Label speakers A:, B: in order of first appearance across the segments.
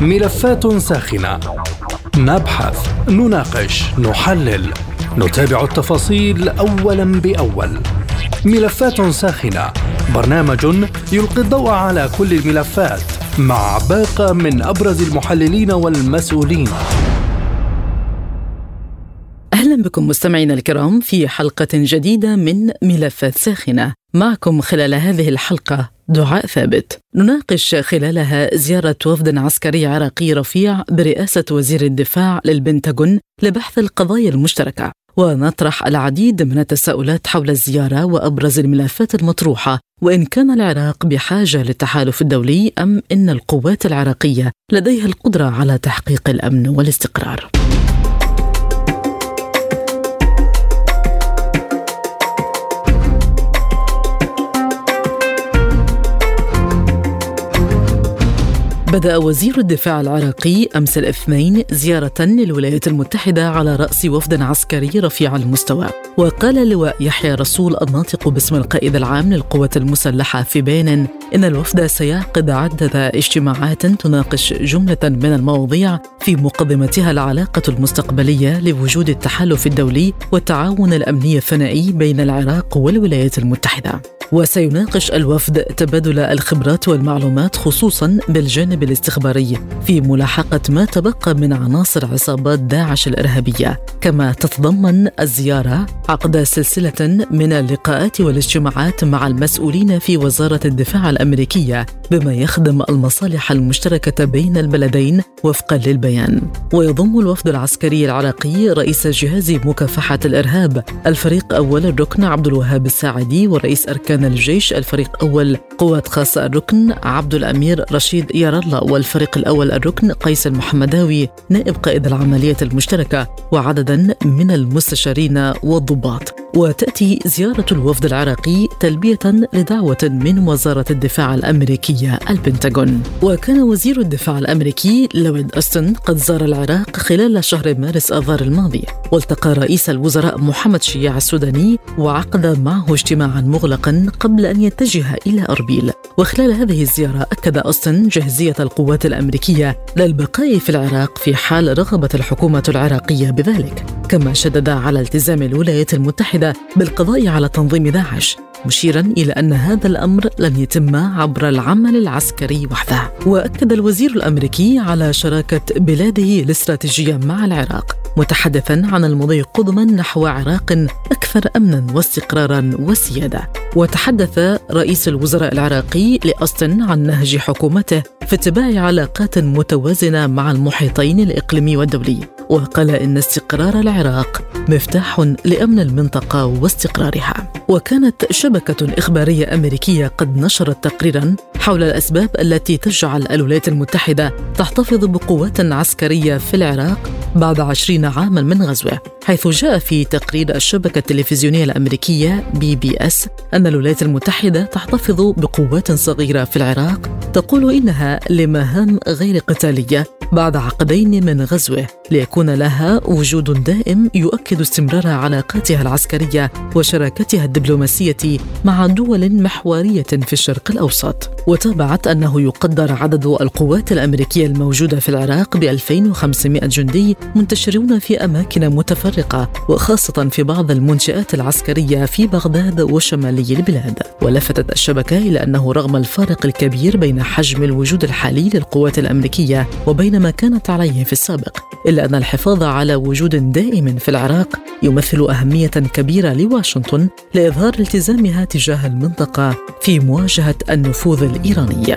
A: ملفات ساخنة نبحث، نناقش، نحلل، نتابع التفاصيل أولا بأول. ملفات ساخنة برنامج يلقي الضوء على كل الملفات مع باقة من أبرز المحللين والمسؤولين.
B: أهلا بكم مستمعينا الكرام في حلقة جديدة من ملفات ساخنة معكم خلال هذه الحلقة دعاء ثابت. نناقش خلالها زيارة وفد عسكري عراقي رفيع برئاسة وزير الدفاع للبنتاغون لبحث القضايا المشتركة ونطرح العديد من التساؤلات حول الزيارة وأبرز الملفات المطروحة وإن كان العراق بحاجة للتحالف الدولي أم إن القوات العراقية لديها القدرة على تحقيق الأمن والاستقرار. بدأ وزير الدفاع العراقي أمس الاثنين زيارة للولايات المتحدة على رأس وفد عسكري رفيع المستوى. وقال لواء يحيى رسول الناطق باسم القائد العام للقوات المسلحة في بيان إن الوفد سيعقد عدة اجتماعات تناقش جملة من المواضيع في مقدمتها العلاقة المستقبلية لوجود التحالف الدولي والتعاون الأمني الثنائي بين العراق والولايات المتحدة. وسيناقش الوفد تبادل الخبرات والمعلومات خصوصا بالجانب الاستخباري في ملاحقة ما تبقى من عناصر عصابات داعش الإرهابية. كما تتضمن الزيارة عقد سلسلة من اللقاءات والاجتماعات مع المسؤولين في وزارة الدفاع الأمريكية بما يخدم المصالح المشتركة بين البلدين وفقا للبيان. ويضم الوفد العسكري العراقي رئيس جهاز مكافحة الإرهاب الفريق أول الركن عبد الوهاب الساعدي ورئيس أركان كان الجيش الفريق أول قوات خاصة الركن عبد الأمير رشيد يار الله والفريق الأول الركن قيس المحمداوي نائب قائد العملية المشتركة وعددا من المستشارين والضباط وتأتي زيارة الوفد العراقي تلبية لدعوة من وزارة الدفاع الأمريكية البنتاغون. وكان وزير الدفاع الأمريكي لويد أستن قد زار العراق خلال شهر مارس آذار الماضي والتقى رئيس الوزراء محمد شياع السوداني وعقد معه اجتماعا مغلقا قبل أن يتجه إلى أربيل. وخلال هذه الزيارة أكد أوستن جاهزية القوات الأمريكية للبقاء في العراق في حال رغبت الحكومة العراقية بذلك. كما شدد على التزام الولايات المتحدة بالقضاء على تنظيم داعش مشيرا إلى أن هذا الأمر لن يتم عبر العمل العسكري وحده. وأكد الوزير الأمريكي على شراكة بلاده الاستراتيجية مع العراق متحدثا عن المضي قدما نحو عراق أكثر امنا واستقرارا وسيادة. وتحدث رئيس الوزراء العراقي لاستن عن نهج حكومته في اتباع علاقات متوازنة مع المحيطين الإقليمي والدولي وقال إن استقرار العراق مفتاح لأمن المنطقة واستقرارها. وكانت شبكة إخبارية أمريكية قد نشرت تقريرا حول الأسباب التي تجعل الولايات المتحدة تحتفظ بقوات عسكرية في العراق بعد عشرين عاما من غزوه حيث جاء في تقرير الشبكة التلفزيونية الأمريكية PBS أن الولايات المتحدة تحتفظ بقوات صغيرة في العراق تقول إنها لمهام غير قتالية بعد عقدين من غزوه ليكون لها وجود دائم يؤكد استمرار علاقاتها العسكرية وشراكتها الدبلوماسية مع دول محورية في الشرق الأوسط. وتابعت أنه يقدر عدد القوات الأمريكية الموجودة في العراق ب 2500 جندي منتشرون في أماكن متفرقة وخاصة في بعض المنشآت العسكرية في بغداد وشمالي البلاد. ولفتت الشبكة إلى أنه رغم الفارق الكبير بين حجم الوجود الحالي للقوات الأمريكية وبين ما كانت عليه في السابق إلا أن الحفاظ على وجود دائم في العراق يمثل أهمية كبيره لواشنطن لإظهار التزامها تجاه المنطقة في مواجهة النفوذ الايراني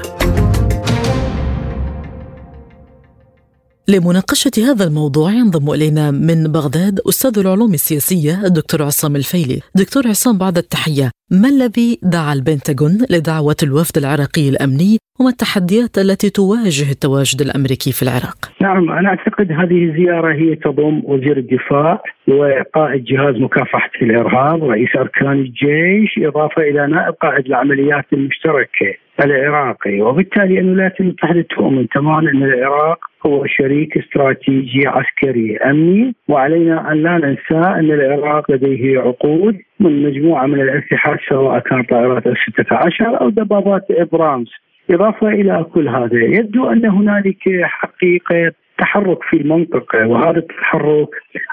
B: لمناقشة هذا الموضوع ينضم إلينا من بغداد أستاذ العلوم السياسية الدكتور عصام الفيلي دكتور عصام بعد التحية ما الذي دعا البنتاغون لدعوة الوفد العراقي الأمني وما التحديات التي تواجه التواجد الأمريكي في العراق؟
C: نعم أنا أعتقد هذه الزيارة هي تضم وزير الدفاع وقائد جهاز مكافحة الإرهاب رئيس أركان الجيش إضافة إلى نائب قائد العمليات المشتركة العراقي وبالتالي الولايات المتحدة تؤمن تماما أن العراق هو شريك استراتيجي عسكري أمني وعلينا أن لا ننسى أن العراق لديه عقود من مجموعة من الاسلحه سواء كانت طائرات اف 16 أو دبابات إبرامز. إضافة إلى كل هذا يبدو أن هنالك حقيقة تحرك في المنطقة وهذا التحرك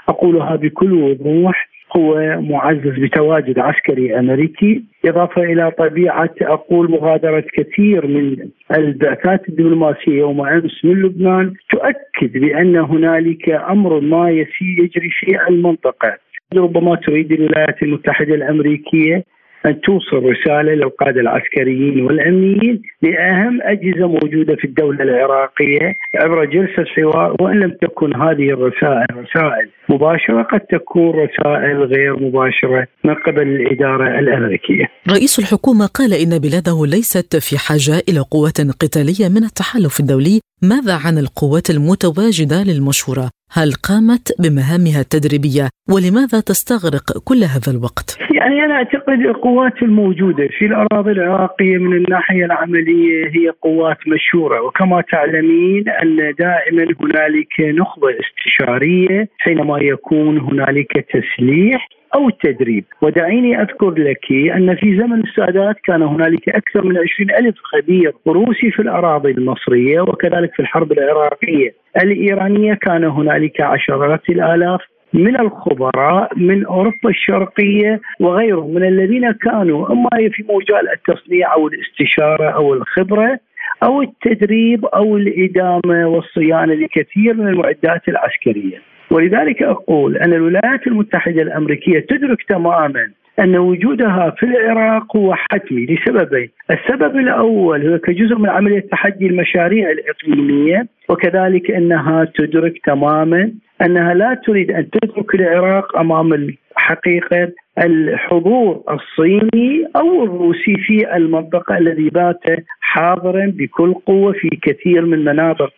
C: أقولها بكل وضوح هو معزز بتواجد عسكري أمريكي إضافة إلى طبيعة أقول مغادرة كثير من البعثات الدبلوماسية يوم أمس من لبنان تؤكد بأن هنالك أمر ما يجري في المنطقة. ربما تريد الولايات المتحدة الأمريكية أن توصل رسالة للقادة العسكريين والأمنيين لأهم أجهزة موجودة في الدولة العراقية عبر جلسة حوار وإن لم تكن هذه الرسائل رسائل مباشرة قد تكون رسائل غير مباشرة من قبل الإدارة الأمريكية
B: رئيس الحكومة قال إن بلاده ليست في حاجة إلى قوات قتالية من التحالف الدولي ماذا عن القوات المتواجدة للمشورة؟ هل قامت بمهامها التدريبية ولماذا تستغرق كل هذا الوقت؟
C: يعني أنا أعتقد القوات الموجودة في الأراضي العراقية من الناحية العملية هي قوات مشهورة وكما تعلمين أن دائما هنالك نخبة استشارية حينما يكون هنالك تسليح أو التدريب ودعيني أذكر لك أن في زمن السادات كان هنالك أكثر من 20 ألف خبير روسي في الأراضي المصرية وكذلك في الحرب العراقية الإيرانية كان هنالك عشرات الآلاف من الخبراء من أوروبا الشرقية وغيرهم من الذين كانوا أما في مجال التصنيع أو الاستشارة أو الخبرة أو التدريب أو الإدامة والصيانة لكثير من المعدات العسكرية. ولذلك أقول أن الولايات المتحدة الأمريكية تدرك تماما أن وجودها في العراق هو حتمي لسببين، السبب الأول هو كجزء من عملية تحدي المشاريع الإقليمية وكذلك أنها تدرك تماما أنها لا تريد أن تترك العراق أمام حقيقه الحضور الصيني أو الروسي في المنطقة الذي بات حاضرا بكل قوة في كثير من مناطق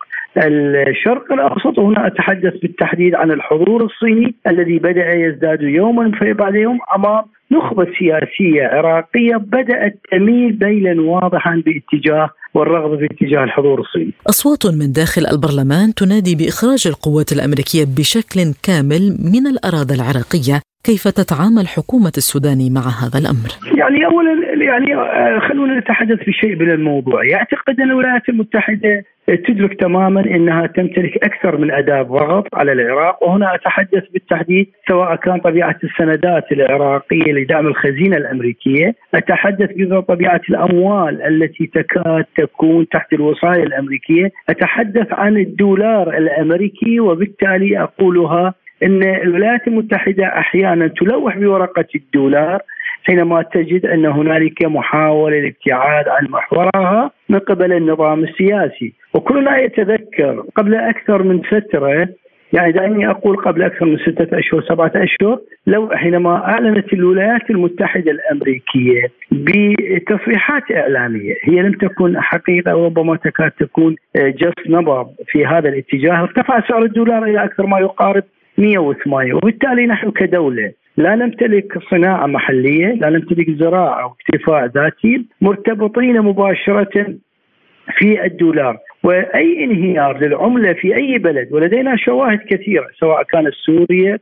C: الشرق الأوسط. وهنا أتحدث بالتحديد عن الحضور الصيني الذي بدأ يزداد يوما بعد يوم أمام نخبة سياسية عراقية بدأت تميل ميلا واضحا باتجاه والرغبة في اتجاه الحضور الصيني.
B: أصوات من داخل البرلمان تنادي بإخراج القوات الأمريكية بشكل كامل من الأراضي العراقية كيف تتعامل حكومة السودان مع هذا الأمر؟
C: يعني أولا يعني آه، خلونا نتحدث بشيء من الموضوع يعتقد أن الولايات المتحدة تدرك تماما أنها تمتلك أكثر من أداة ضغط على العراق وهنا أتحدث بالتحديد سواء كان طبيعة السندات العراقية لدعم الخزينة الأمريكية، أتحدث بطبيعة الأموال التي تكاد تكون تحت الوصاية الأمريكية، أتحدث عن الدولار الأمريكي وبالتالي أقولها إن الولايات المتحدة أحيانا تلوح بورقة الدولار حينما تجد أن هنالك محاولة للابتعاد عن محورها من قبل النظام السياسي، وكلنا يتذكر قبل أكثر من فترة يعني دعني أقول قبل أكثر من ستة أشهر سبعة أشهر لو حينما أعلنت الولايات المتحدة الأمريكية بتصريحات إعلامية هي لم تكن حقيقة ربما تكاد تكون جس نبض في هذا الاتجاه ارتفع سعر الدولار إلى أكثر ما يقارب 108 وبالتالي نحن كدولة لا نمتلك صناعة محلية، لا نمتلك زراعة واكتفاء ذاتي، مرتبطين مباشرة في الدولار، وأي انهيار للعملة في أي بلد ولدينا شواهد كثيرة سواء كانت سوريا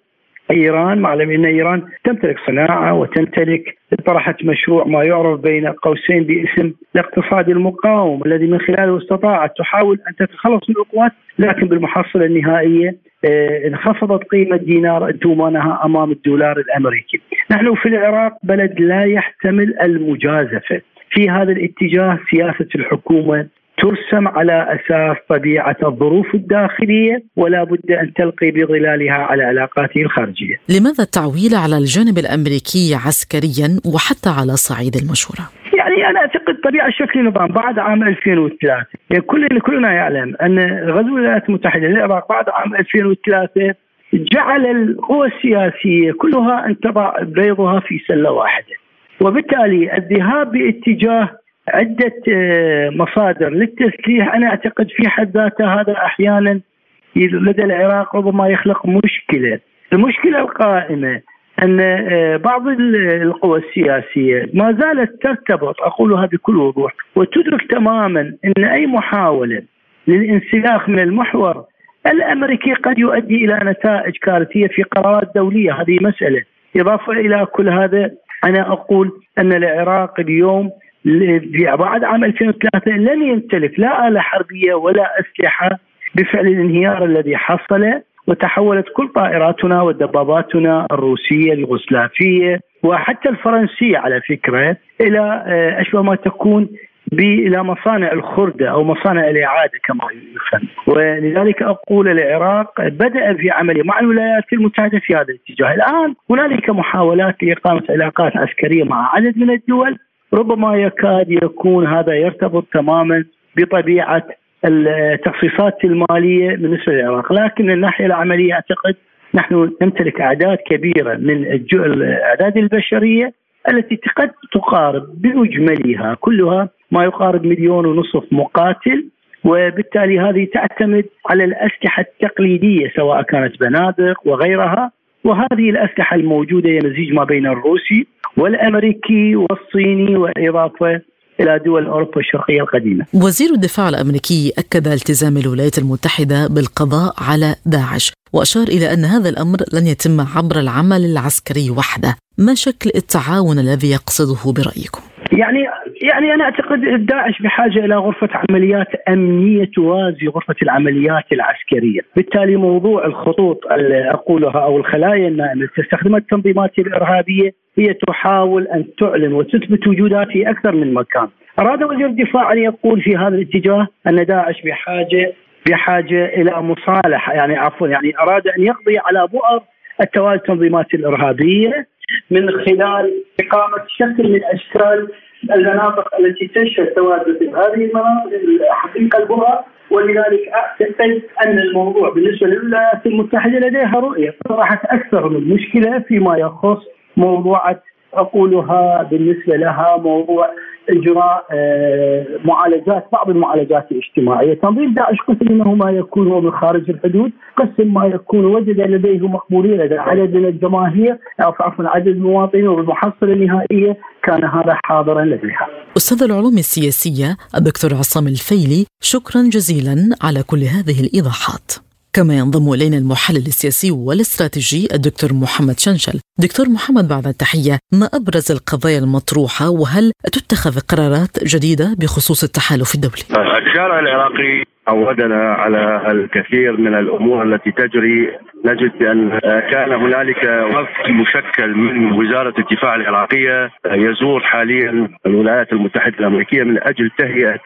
C: إيران معلم أن إيران تمتلك صناعة وتمتلك طرحت مشروع ما يعرف بين قوسين باسم الاقتصاد المقاوم الذي من خلاله استطاعت تحاول أن تتخلص من القوات لكن بالمحصلة النهائية آه، انخفضت قيمة دينار ثمنها أمام الدولار الأمريكي. نحن في العراق بلد لا يحتمل المجازفة. في هذا الاتجاه سياسة الحكومة ترسم على أساس طبيعة الظروف الداخلية ولا بد أن تلقي بظلالها على علاقاته الخارجية.
B: لماذا التعويل على الجانب الأمريكي عسكريا وحتى على صعيد المشوره؟
C: يعني أنا أعتقد طبيعة شكل النظام بعد عام 2003 يعني كل كلنا يعلم أن غزو الولايات المتحدة للعراق بعد عام 2003 جعل القوى السياسية كلها أن تضع بيضها في سلة واحدة وبالتالي الذهاب باتجاه عدة آه، مصادر للتسليح. أنا أعتقد في حد ذاته هذا أحيانا لدى العراق ربما يخلق مشكلة، المشكلة القائمة أن آه، بعض القوى السياسية ما زالت ترتبط اقولها بكل وضوح وتدرك تماما أن أي محاولة للانسلاخ من المحور الأمريكي قد يؤدي إلى نتائج كارثية في قرارات دولية. هذه مسألة إضافة إلى كل هذا أنا أقول أن العراق اليوم بعد عام 2003 لم يمتلك لا آلة حربية ولا أسلحة بفعل الانهيار الذي حصل وتحولت كل طائراتنا ودباباتنا الروسية اليوغوسلافيه وحتى الفرنسية على فكرة إلى آه، أشبه ما تكون إلى مصانع الخرده أو مصانع الإعادة كما يفهم. ولذلك أقول العراق بدأ في عملية مع الولايات المتحدة في هذا الاتجاه. الآن هنالك محاولات لإقامة علاقات عسكرية مع عدد من الدول ربما يكاد يكون هذا يرتبط تماما بطبيعة التخصيصات المالية بالنسبة للعراق، لكن الناحيه العملية أعتقد نحن نمتلك أعداد كبيرة من الأعداد البشرية التي قد تقارب باجملها كلها ما يقارب مليون ونصف مقاتل وبالتالي هذه تعتمد على الأسلحة التقليدية سواء كانت بنادق وغيرها. وهذه الأسلحة الموجودة هي مزيج ما بين الروسي والأمريكي والصيني وإضافة إلى دول أوروبا الشرقية القديمة.
B: وزير الدفاع الأمريكي أكد التزام الولايات المتحدة بالقضاء على داعش، وأشار إلى أن هذا الأمر لن يتم عبر العمل العسكري وحده، ما شكل التعاون الذي يقصده برأيكم؟
C: يعني يعني أنا أعتقد داعش بحاجة إلى غرفة عمليات أمنية توازي غرفة العمليات العسكرية، بالتالي موضوع الخطوط أقولها أو الخلايا النائمه التي تستخدمها التنظيمات الإرهابية هي تحاول أن تعلن وتثبت وجودها في أكثر من مكان. أراد وزير الدفاع أن يقول في هذا الاتجاه أن داعش بحاجة بحاجة إلى مصالحة يعني عفوا يعني أراد أن يقضي على بؤر التوالي التنظيمات الإرهابية من خلال إقامة شكل من اشكال المناطق التي تشهد تواجد هذه المناطق حقيقه البؤر ولذلك أعتقد أن الموضوع بالنسبة للولايات المتحدة لديها رؤية. طرحت أكثر من مشكلة فيما يخص موضوعة أقولها بالنسبة لها موضوع إجراء آه، معالجات بعض المعالجات الاجتماعية، تنظيم داعش قسم انه ما يكون هو من خارج الحدود، قسم ما يكون وجد لديه مقبوليه لدى عدد من الجماهير أو عفوا عدد المواطنين وبالمحصلة النهائية كان هذا حاضرا لديها.
B: أستاذ العلوم السياسية الدكتور عصام الفيلي، شكرا جزيلا على كل هذه الإيضاحات. كما ينضم إلينا المحلل السياسي والاستراتيجي الدكتور محمد شنشل. دكتور محمد بعد التحية ما أبرز القضايا المطروحة؟ وهل تتخذ قرارات جديدة بخصوص التحالف الدولي؟
D: الشارع العراقي عودنا على الكثير من الأمور التي تجري. نجد بان كان هنالك وفد مشكل من وزارة الدفاع العراقية. يزور حاليا الولايات المتحدة الأمريكية من أجل تهيئة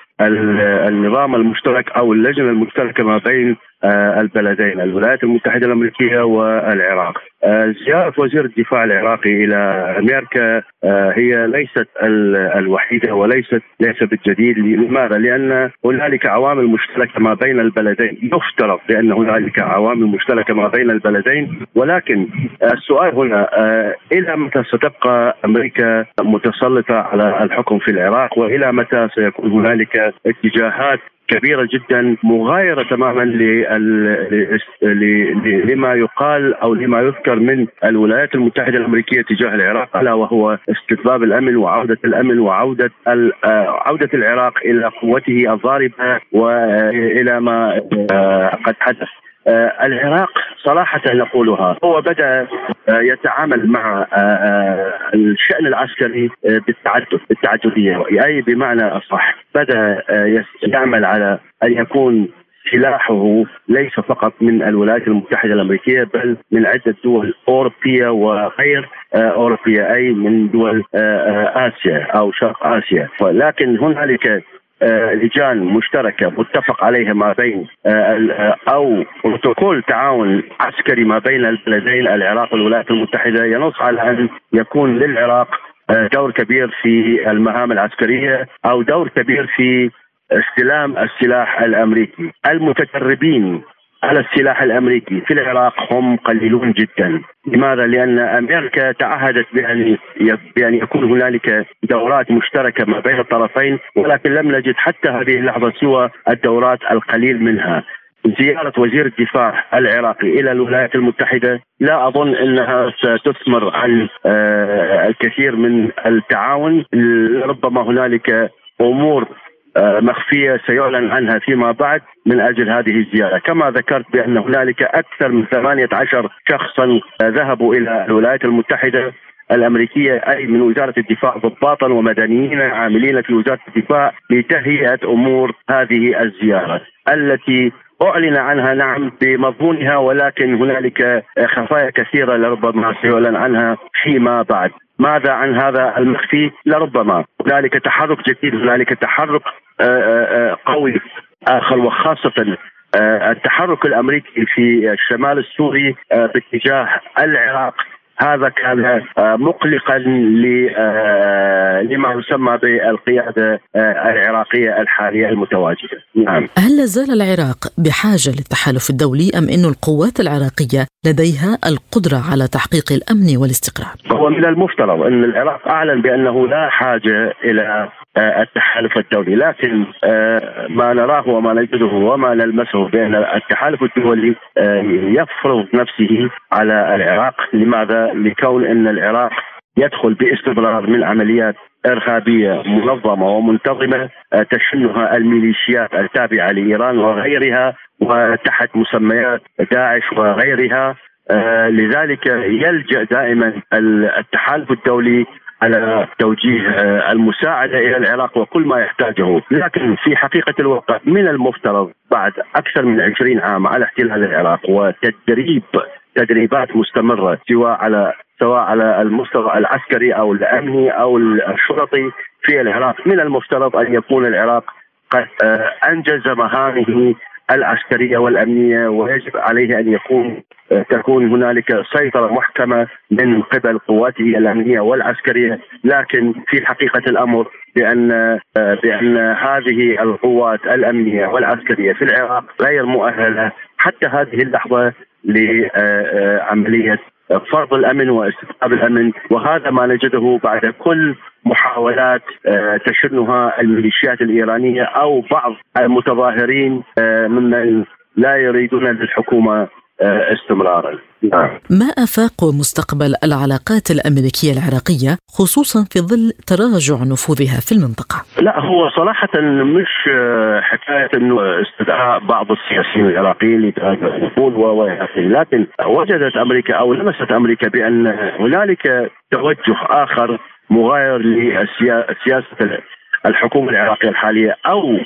D: النظام المشترك أو اللجنة المشتركة ما بين البلدين الولايات المتحدة الأمريكية والعراق. آه، زيارة وزير الدفاع العراقي إلى أمريكا آه، هي ليست الوحيدة وليست ليس بالجديد لماذا؟ لأن هنالك عوامل مشتركة ما بين البلدين يفترض بأن هنالك عوامل مشتركة ما بين البلدين ولكن السؤال هنا إلى متى ستبقى أمريكا متسلطة على الحكم في العراق وإلى متى سيكون هنالك اتجاهات كبيرة جدا مغايرة تماما لما يقال أو لما يذكر من الولايات المتحدة الأمريكية تجاه العراق ألا وهو استتباب الأمن وعودة الأمن وعودة عودة العراق إلى قوته الضاربة والى ما آه، قد حدث. آه العراق صراحة نقولها هو بدأ آه يتعامل مع آه, آه، الشأن العسكري بالتعدد بالتعددية أي بمعنى أصح. بدأ يعمل على أن يكون سلاحه ليس فقط من الولايات المتحدة الأمريكية بل من عدة دول أوروبية وغير أوروبية أي من دول آسيا أو شرق آسيا. ولكن هنالك لجان مشتركة متفق عليها ما بين آه، آه، أو بروتوكول تعاون عسكري ما بين البلدين العراق والولايات المتحدة ينص على أن يكون للعراق دور كبير في المهام العسكرية أو دور كبير في استلام السلاح الأمريكي. المتدربين على السلاح الأمريكي في العراق هم قليلون جدا، لماذا؟ لأن أمريكا تعهدت بأن بأن يكون هنالك دورات مشتركة ما بين الطرفين ولكن لم نجد حتى هذه اللحظة سوى الدورات القليل منها. زيارة وزير الدفاع العراقي إلى الولايات المتحدة لا أظن أنها ستثمر عن آه، الكثير من التعاون ربما هنالك أمور آه، مخفية سيعلن عنها فيما بعد من أجل هذه الزيارة. كما ذكرت بأن هنالك أكثر من 18 شخصا ذهبوا إلى الولايات المتحدة الأمريكية أي من وزارة الدفاع ضباطا ومدنيين عاملين في وزارة الدفاع لتهيئة أمور هذه الزيارة التي أعلن عنها نعم بمضمونها ولكن هنالك خفايا كثيرة لربما سيعلن عنها فيما بعد. ماذا عن هذا المخفي؟ لربما هنالك تحرك جديد هنالك تحرك آه، آه، آه، قوي آخر وخاصة التحرك الأمريكي في الشمال السوري باتجاه العراق. هذا كان آه، مقلقا آه، لما يسمى بالقيادة آه، العراقية الحالية المتواجدة.
B: نعم. هل زال العراق بحاجة للتحالف الدولي أم انه القوات العراقية لديها القدرة على تحقيق الأمن والاستقرار؟
D: هو من المفترض أن العراق أعلن بأنه لا حاجة إلى التحالف الدولي. لكن ما نراه وما نجده وما نلمسه بأن التحالف الدولي يفرض نفسه على العراق. لماذا؟ لكون أن العراق يدخل باستمرار من عمليات إرهابية منظمة ومنتظمة آه، تشنها الميليشيات التابعة لإيران وغيرها وتحت مسميات داعش وغيرها. آه، لذلك يلجأ دائما التحالف الدولي على توجيه آه، المساعدة إلى العراق وكل ما يحتاجه، لكن في حقيقة الواقع من المفترض بعد أكثر من 20 عام على احتلال العراق وتدريب تدريبات مستمرة سواء على سواء على المستوى العسكري أو الأمني أو الشرطي في العراق. من المفترض أن يكون العراق قد آه، أنجز مهامه العسكرية والأمنية ويجب عليه أن يكون تكون هنالك سيطرة محكمة من قبل قواته الأمنية والعسكرية. لكن في حقيقة الأمر بأن بأن هذه القوات الأمنية والعسكرية في العراق غير مؤهلة حتى هذه اللحظة لعملية فرض الأمن واستقطاب الأمن وهذا ما نجده بعد كل محاولات آه، تشنها الميليشيات الإيرانية أو بعض المتظاهرين آه، ممن لا يريدون للحكومة آه، استمرارا.
B: ما آفاق مستقبل العلاقات الأمريكية العراقية خصوصا في ظل تراجع نفوذها في المنطقة؟
D: لا هو صراحة مش آه، حكاية إنه استدعاء بعض السياسيين العراقيين لتراجع النفوذ و لكن وجدت أمريكا أو لمست أمريكا بأن هنالك توجه آخر مغاير لسياسه الحكومة العراقية الحالية أو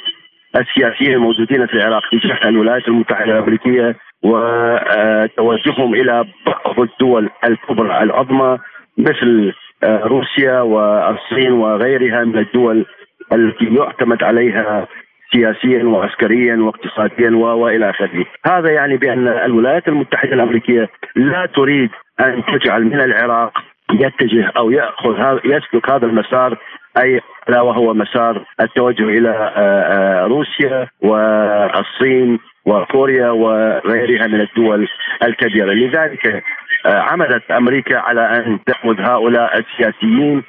D: السياسيين الموجودين في العراق تجاه الولايات المتحدة الأمريكية وتوجههم إلى بعض الدول الكبرى العظمى مثل آه، روسيا والصين وغيرها من الدول التي يعتمد عليها سياسيا وعسكريا واقتصاديا وإلى آخره، هذا يعني بأن الولايات المتحدة الأمريكية لا تريد أن تجعل من العراق يتجه أو يأخذ يسلك هذا المسار أي الا وهو مسار التوجه إلى آه، آه، روسيا والصين وكوريا وغيرها من الدول الكبيرة، لذلك آه، عملت أمريكا على أن تاخذ هؤلاء السياسيين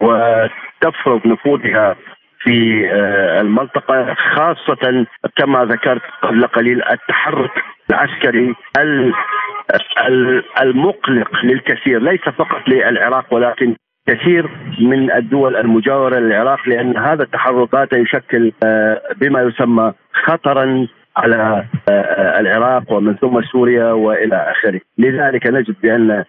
D: وتفرض نفوذها في المنطقة خاصة كما ذكرت قبل قليل التحرك العسكري المقلق للكثير. ليس فقط للعراق ولكن كثير من الدول المجاورة للعراق لأن هذا التحركات يشكل آه، بما يسمى خطرا على آه، العراق ومن ثم سوريا وإلى آخره، لذلك نجد بأن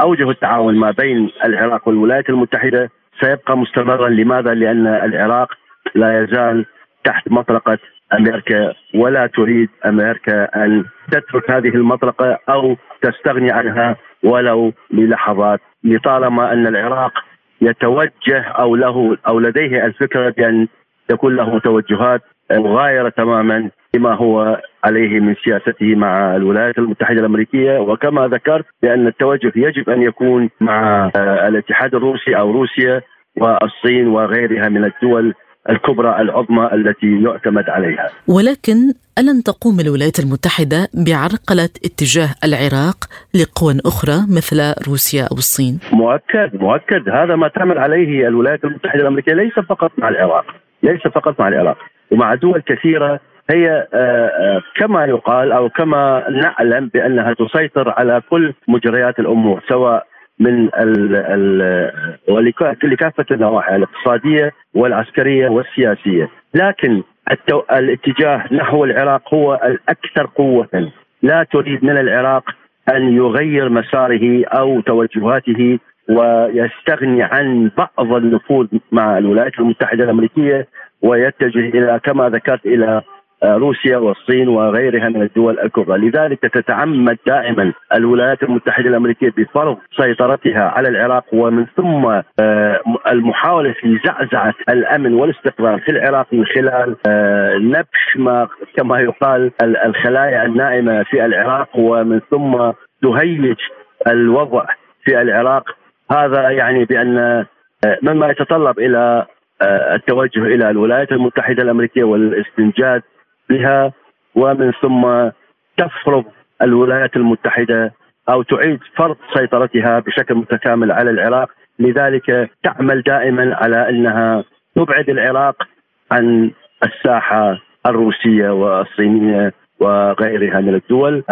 D: أوجه التعاون ما بين العراق والولايات المتحدة سيبقى مستمرا، لماذا؟ لأن العراق لا يزال تحت مطرقة أمريكا ولا تريد أمريكا أن تترك هذه المطرقة أو تستغني عنها ولو للحظات لطالما أن العراق يتوجه أو له أو لديه الفكرة بأن تكون له توجهات مغايرة تماما لما هو عليه من سياسته مع الولايات المتحدة الأمريكية. وكما ذكرت بأن التوجه يجب أن يكون مع الاتحاد الروسي أو روسيا والصين وغيرها من الدول الكبرى العظمى التي يعتمد عليها.
B: ولكن ألن تقوم الولايات المتحدة بعرقلة اتجاه العراق لقوى أخرى مثل روسيا أو الصين؟
D: مؤكد مؤكد هذا ما تعمل عليه الولايات المتحدة الأمريكية ليس فقط مع العراق ليس فقط مع العراق ومع دول كثيرة هي آه، آه، كما يقال أو كما نعلم بأنها تسيطر على كل مجريات الأمور سواء من ال ال لكافه النواحي الاقتصادية والعسكرية والسياسية، لكن التو... الاتجاه نحو العراق هو الأكثر قوة، لا تريد من العراق أن يغير مساره أو توجهاته ويستغني عن بعض النفوذ مع الولايات المتحدة الأمريكية ويتجه إلى كما ذكرت إلى روسيا والصين وغيرها من الدول الكبرى. لذلك تتعمد دائما الولايات المتحدة الأمريكية بفرض سيطرتها على العراق ومن ثم آه، المحاولة في زعزعة الأمن والاستقرار في العراق من خلال آه، نبش ما كما يقال الخلايا النائمة في العراق ومن ثم تهيج الوضع في العراق. هذا يعني بأن آه، مما يتطلب إلى التوجه إلى الولايات المتحدة الأمريكية والاستنجاد بها ومن ثم تفرض الولايات المتحدة أو تعيد فرض سيطرتها بشكل متكامل على العراق. لذلك تعمل دائما على أنها تبعد العراق عن الساحة الروسية والصينية. وغيرها من الدول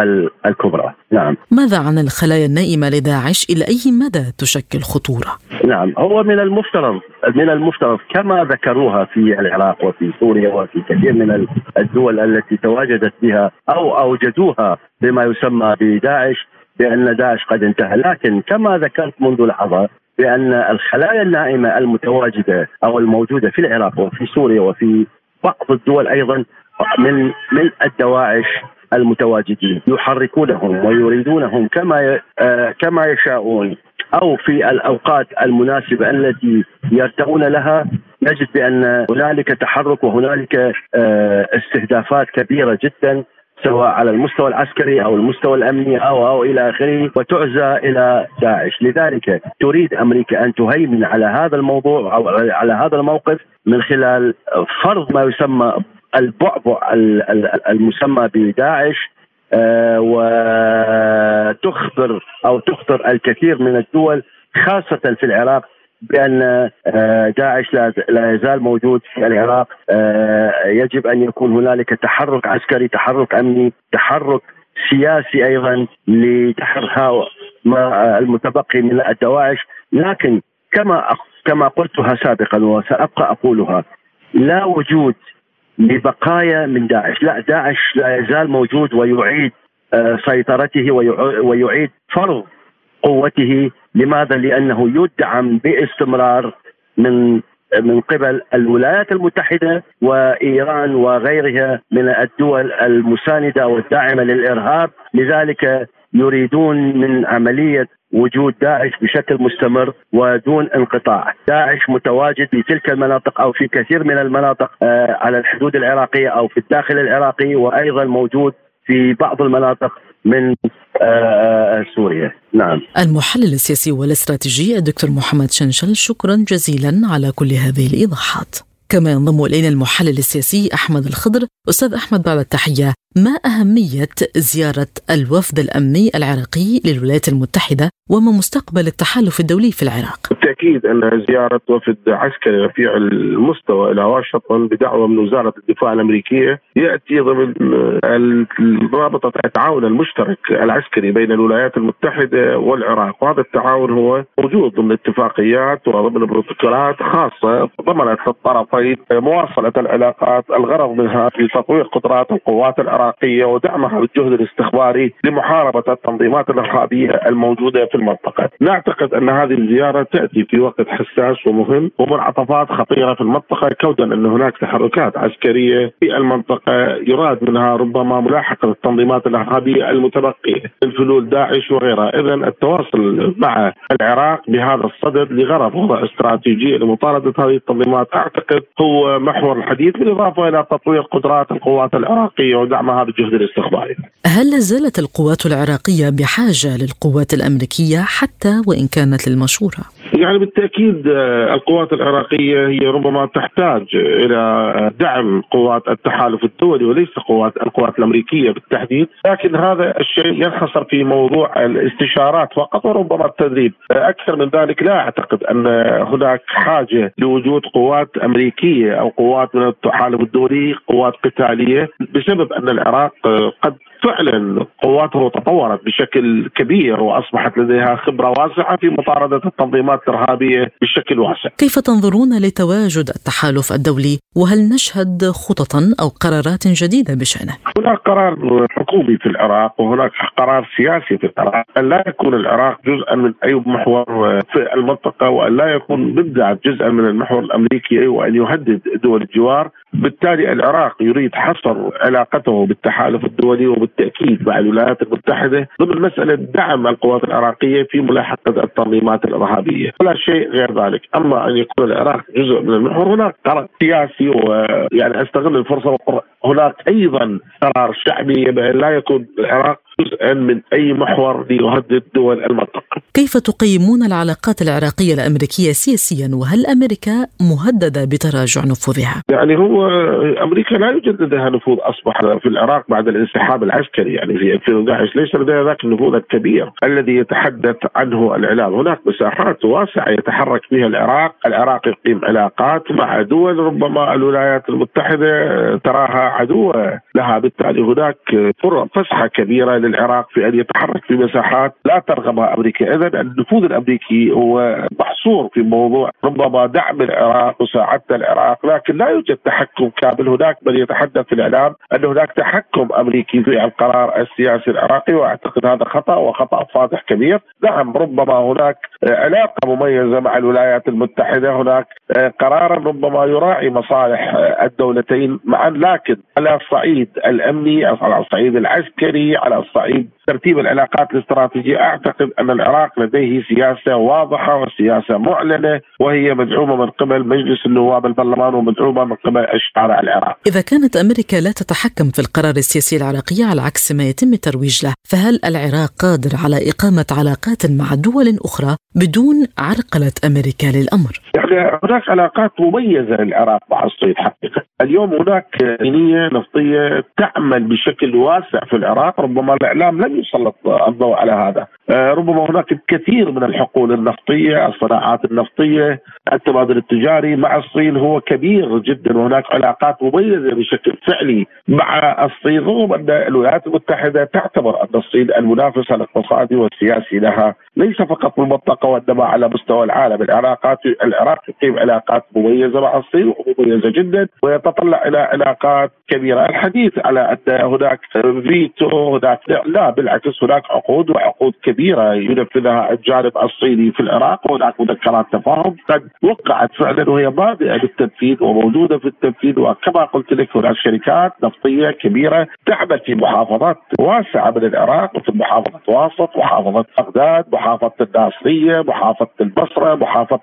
D: الكبرى. نعم.
B: ماذا عن الخلايا النائمة لداعش إلى أي مدى تشكل خطورة؟
D: نعم. هو من المفترض من المفترض كما ذكروها في العراق وفي سوريا وفي كثير من الدول التي تواجدت بها أو أوجدوها بما يسمى بداعش بأن داعش قد انتهى. لكن كما ذكرت منذ لحظة بأن الخلايا النائمة المتواجدة أو الموجودة في العراق وفي سوريا وفي بعض الدول أيضا من من الدواعش المتواجدين يحركونهم ويريدونهم كما آه، كما يشاءون. أو في الأوقات المناسبة التي يرتؤون لها نجد بأن هنالك تحرك وهنالك آه، استهدافات كبيرة جدا سواء على المستوى العسكري أو المستوى الأمني أو أو إلى آخره وتعزى إلى داعش، لذلك تريد أمريكا أن تهيمن على هذا الموضوع أو على هذا الموقف من خلال فرض ما يسمى البعبع المسمى بداعش آه، وتخبر أو تخبر الكثير من الدول خاصة في العراق بأن آه، داعش لا يزال موجود في العراق. آه، يجب أن يكون هنالك تحرك عسكري تحرك أمني تحرك سياسي أيضا لتحرير ما المتبقي من الدواعش. لكن كما كما قلتها سابقا وسأبقى أقولها لا وجود لبقايا من داعش. لا داعش لا يزال موجود ويعيد آه، سيطرته ويعيد فرض قوته. لماذا؟ لأنه يدعم باستمرار من من قبل الولايات المتحدة وإيران وغيرها من الدول المساندة والداعمة للإرهاب. لذلك يريدون من عملية وجود داعش بشكل مستمر ودون انقطاع. داعش متواجد في تلك المناطق أو في كثير من المناطق آه، على الحدود العراقية أو في الداخل العراقي وأيضا موجود في بعض المناطق من آه، آه، سوريا. نعم.
B: المحلل السياسي والاستراتيجي الدكتور محمد شنشل شكرا جزيلا على كل هذه الإيضاحات. كما ينضم إلينا المحلل السياسي أحمد الخضر أستاذ أحمد بعد التحية. ما أهمية زيارة الوفد الأمني العراقي للولايات المتحدة وما مستقبل التحالف الدولي في العراق؟
E: بالتأكيد أن زيارة وفد عسكري رفيع المستوى إلى واشنطن بدعوة من وزارة الدفاع الأمريكية يأتي ضمن رابطة التعاون المشترك العسكري بين الولايات المتحدة والعراق وهذا التعاون هو موجود ضمن اتفاقيات وضمن بروتوكولات خاصة ضمنت الطرفين مواصلة العلاقات الغرض منها في تطوير قدرات القوات العراقية العراقية ودعمها بالجهد الاستخباري لمحاربة التنظيمات الارهابيه الموجودة في المنطقة. نعتقد أن هذه الزيارة تأتي في وقت حساس ومهم ومنعطفات خطيرة في المنطقة. كونا أن هناك تحركات عسكرية في المنطقة. يراد منها ربما ملاحقة التنظيمات الارهابيه المتبقية من فلول داعش وغيرها، اذا التواصل مع العراق بهذا الصدد لغرض وضع استراتيجيه لمطاردة هذه التنظيمات أعتقد هو محور الحديث بالإضافة إلى تطوير قدرات القوات العراقية ودعم هذا الجهد الاستخباري.
B: هل زالت القوات العراقية بحاجة للقوات الأمريكية حتى وإن كانت للمشورة؟
E: يعني بالتأكيد آه، القوات العراقية هي ربما تحتاج إلى آه، دعم قوات التحالف الدولي وليس قوات القوات الأمريكية بالتحديد، لكن هذا الشيء ينحصر في موضوع الاستشارات فقط وربما التدريب، آه، أكثر من ذلك لا أعتقد أن هناك حاجة لوجود قوات أمريكية أو قوات من التحالف الدولي، قوات قتالية بسبب أن العراق قد فعلا قواته تطورت بشكل كبير وأصبحت لديها خبرة واسعة في مطاردة التنظيمات الإرهابية بشكل واسع.
B: كيف تنظرون لتواجد التحالف الدولي وهل نشهد خططا أو قرارات جديدة بشأنه؟
E: هناك قرار حكومي في العراق وهناك قرار سياسي في العراق أن لا يكون العراق جزءا من أي محور في المنطقة وأن لا يكون بالذات جزءا من المحور الأمريكي وأن يهدد دول الجوار بالتالي العراق يريد حصر علاقته بالتحالف الدولي وبالتاكيد مع الولايات المتحدة ضمن مسألة دعم القوات العراقية في ملاحقة التنظيمات الإرهابية، ولا شيء غير ذلك، أما أن يكون العراق جزء من المحور هناك قرار سياسي ويعني أستغل الفرصة هناك أيضا قرار شعبي بان لا يكون العراق جزءا من أي محور ليهدد دول المنطقة.
B: كيف تقيمون العلاقات العراقية الأمريكية سياسيا وهل أمريكا مهددة بتراجع نفوذها؟
E: يعني هو أمريكا لا يوجد لديها نفوذ أصبح في العراق بعد الانسحاب العسكري يعني في 2011 ليس لديها ذاك النفوذ الكبير الذي يتحدث عنه الإعلام، هناك مساحات واسعة يتحرك فيها العراق، العراق يقيم علاقات مع دول ربما الولايات المتحدة تراها عدوه لها بالتالي هناك فسحة كبيرة للعراق في أن يتحرك في مساحات لا ترغبها أمريكا، اذا النفوذ الأمريكي هو محصور في موضوع ربما دعم العراق وساعدة العراق، لكن لا يوجد تحكم كامل، هناك من يتحدث في الإعلام أن هناك تحكم أمريكي في القرار السياسي العراقي وأعتقد هذا خطأ وخطأ فاضح كبير، نعم ربما هناك علاقة مميزة مع الولايات المتحدة، هناك قرارا ربما يراعي مصالح الدولتين معا لكن على الصعيد الأمني على الصعيد العسكري على الصعيد ترتيب العلاقات الاستراتيجية أعتقد أن العراق لديه سياسة واضحة وسياسة معلنة وهي مدعومة من قبل مجلس النواب البرلمان ومدعومة من قبل الشارع العراقي.
B: إذا كانت أمريكا لا تتحكم في القرار السياسي العراقي على عكس ما يتم الترويج له، فهل العراق قادر على إقامة علاقات مع دول أخرى بدون عرقلة أمريكا للأمر؟
E: يعني هناك علاقات مميزة للعراق مع الصين حقيقة، اليوم هناك نيه نفطية تعمل بشكل واسع في العراق، ربما الإعلام لم يسلط الضوء على هذا. ربما هناك الكثير من الحقول النفطية، الصناعات النفطية، التبادل التجاري مع الصين هو كبير جدا وهناك علاقات مميزة بشكل فعلي مع الصين رغم أن الولايات المتحدة تعتبر أن الصين المنافس الاقتصادي والسياسي لها. ليس فقط في المنطقة وإنما على مستوى العالم، العلاقات العراق يقيم علاقات مميزة مع الصين ومميزة جدا ويتطلع إلى علاقات كبيرة، الحديث على أن هناك فيتو هناك لا بالعكس هناك عقود وعقود كبيرة ينفذها الجانب الصيني في العراق وهناك مذكرات تفاهم قد وقعت فعلا وهي بادئه بالتنفيذ وموجودة في التنفيذ وكما قلت لك هناك شركات نفطية كبيرة تعمل في محافظات واسعة من العراق مثل محافظة واسط، محافظة بغداد، محافظة الناصرية، محافظة البصرة، محافظة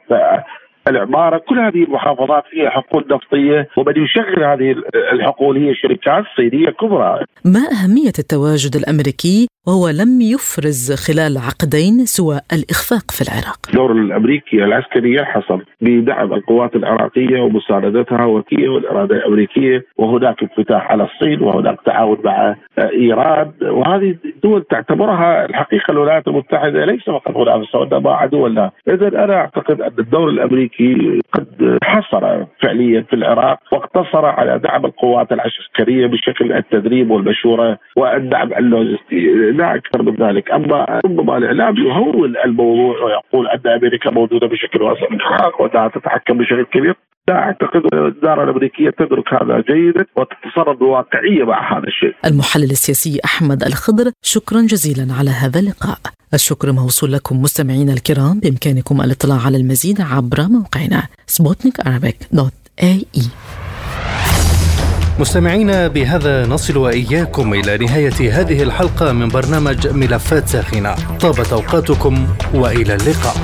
E: العمارة كل هذه المحافظات فيها حقول نفطية ومن يشغل هذه الحقول هي شركات صينية كبرى
B: ما أهمية التواجد الأمريكي وهو لم يفرز خلال عقدين سوى الإخفاق في العراق؟
E: الدور الأمريكي العسكري ينحصر بدعم القوات العراقية ومساندتها وكية والإرادة الأمريكية وهناك انفتاح على الصين وهناك تعاون مع إيران وهذه الدول تعتبرها الحقيقة الولايات المتحدة ليس فقط منافسة وإنما عدوا لها إذا أنا أعتقد أن الدور الأمريكي قد حصر فعليا في العراق واقتصر على دعم القوات العسكرية بشكل التدريب والمشورة والدعم اللوجستي لا أكثر من ذلك، أما ربما الاعلام يهول الموضوع ويقول أن أمريكا موجودة بشكل واسع في العراق وأنها تتحكم بشكل كبير، لا أعتقد أن الاداره الأمريكية تدرك هذا جيدا وتتصرف بواقعية مع هذا الشيء.
B: المحلل السياسي أحمد الخضر شكرا جزيلا على هذا اللقاء. الشكر موصول لكم مستمعينا الكرام بإمكانكم الاطلاع على المزيد عبر موقعنا سبوتنيك dot AE.
A: مستمعينا بهذا نصل وإياكم إلى نهاية هذه الحلقة من برنامج ملفات ساخنة طابت أوقاتكم وإلى اللقاء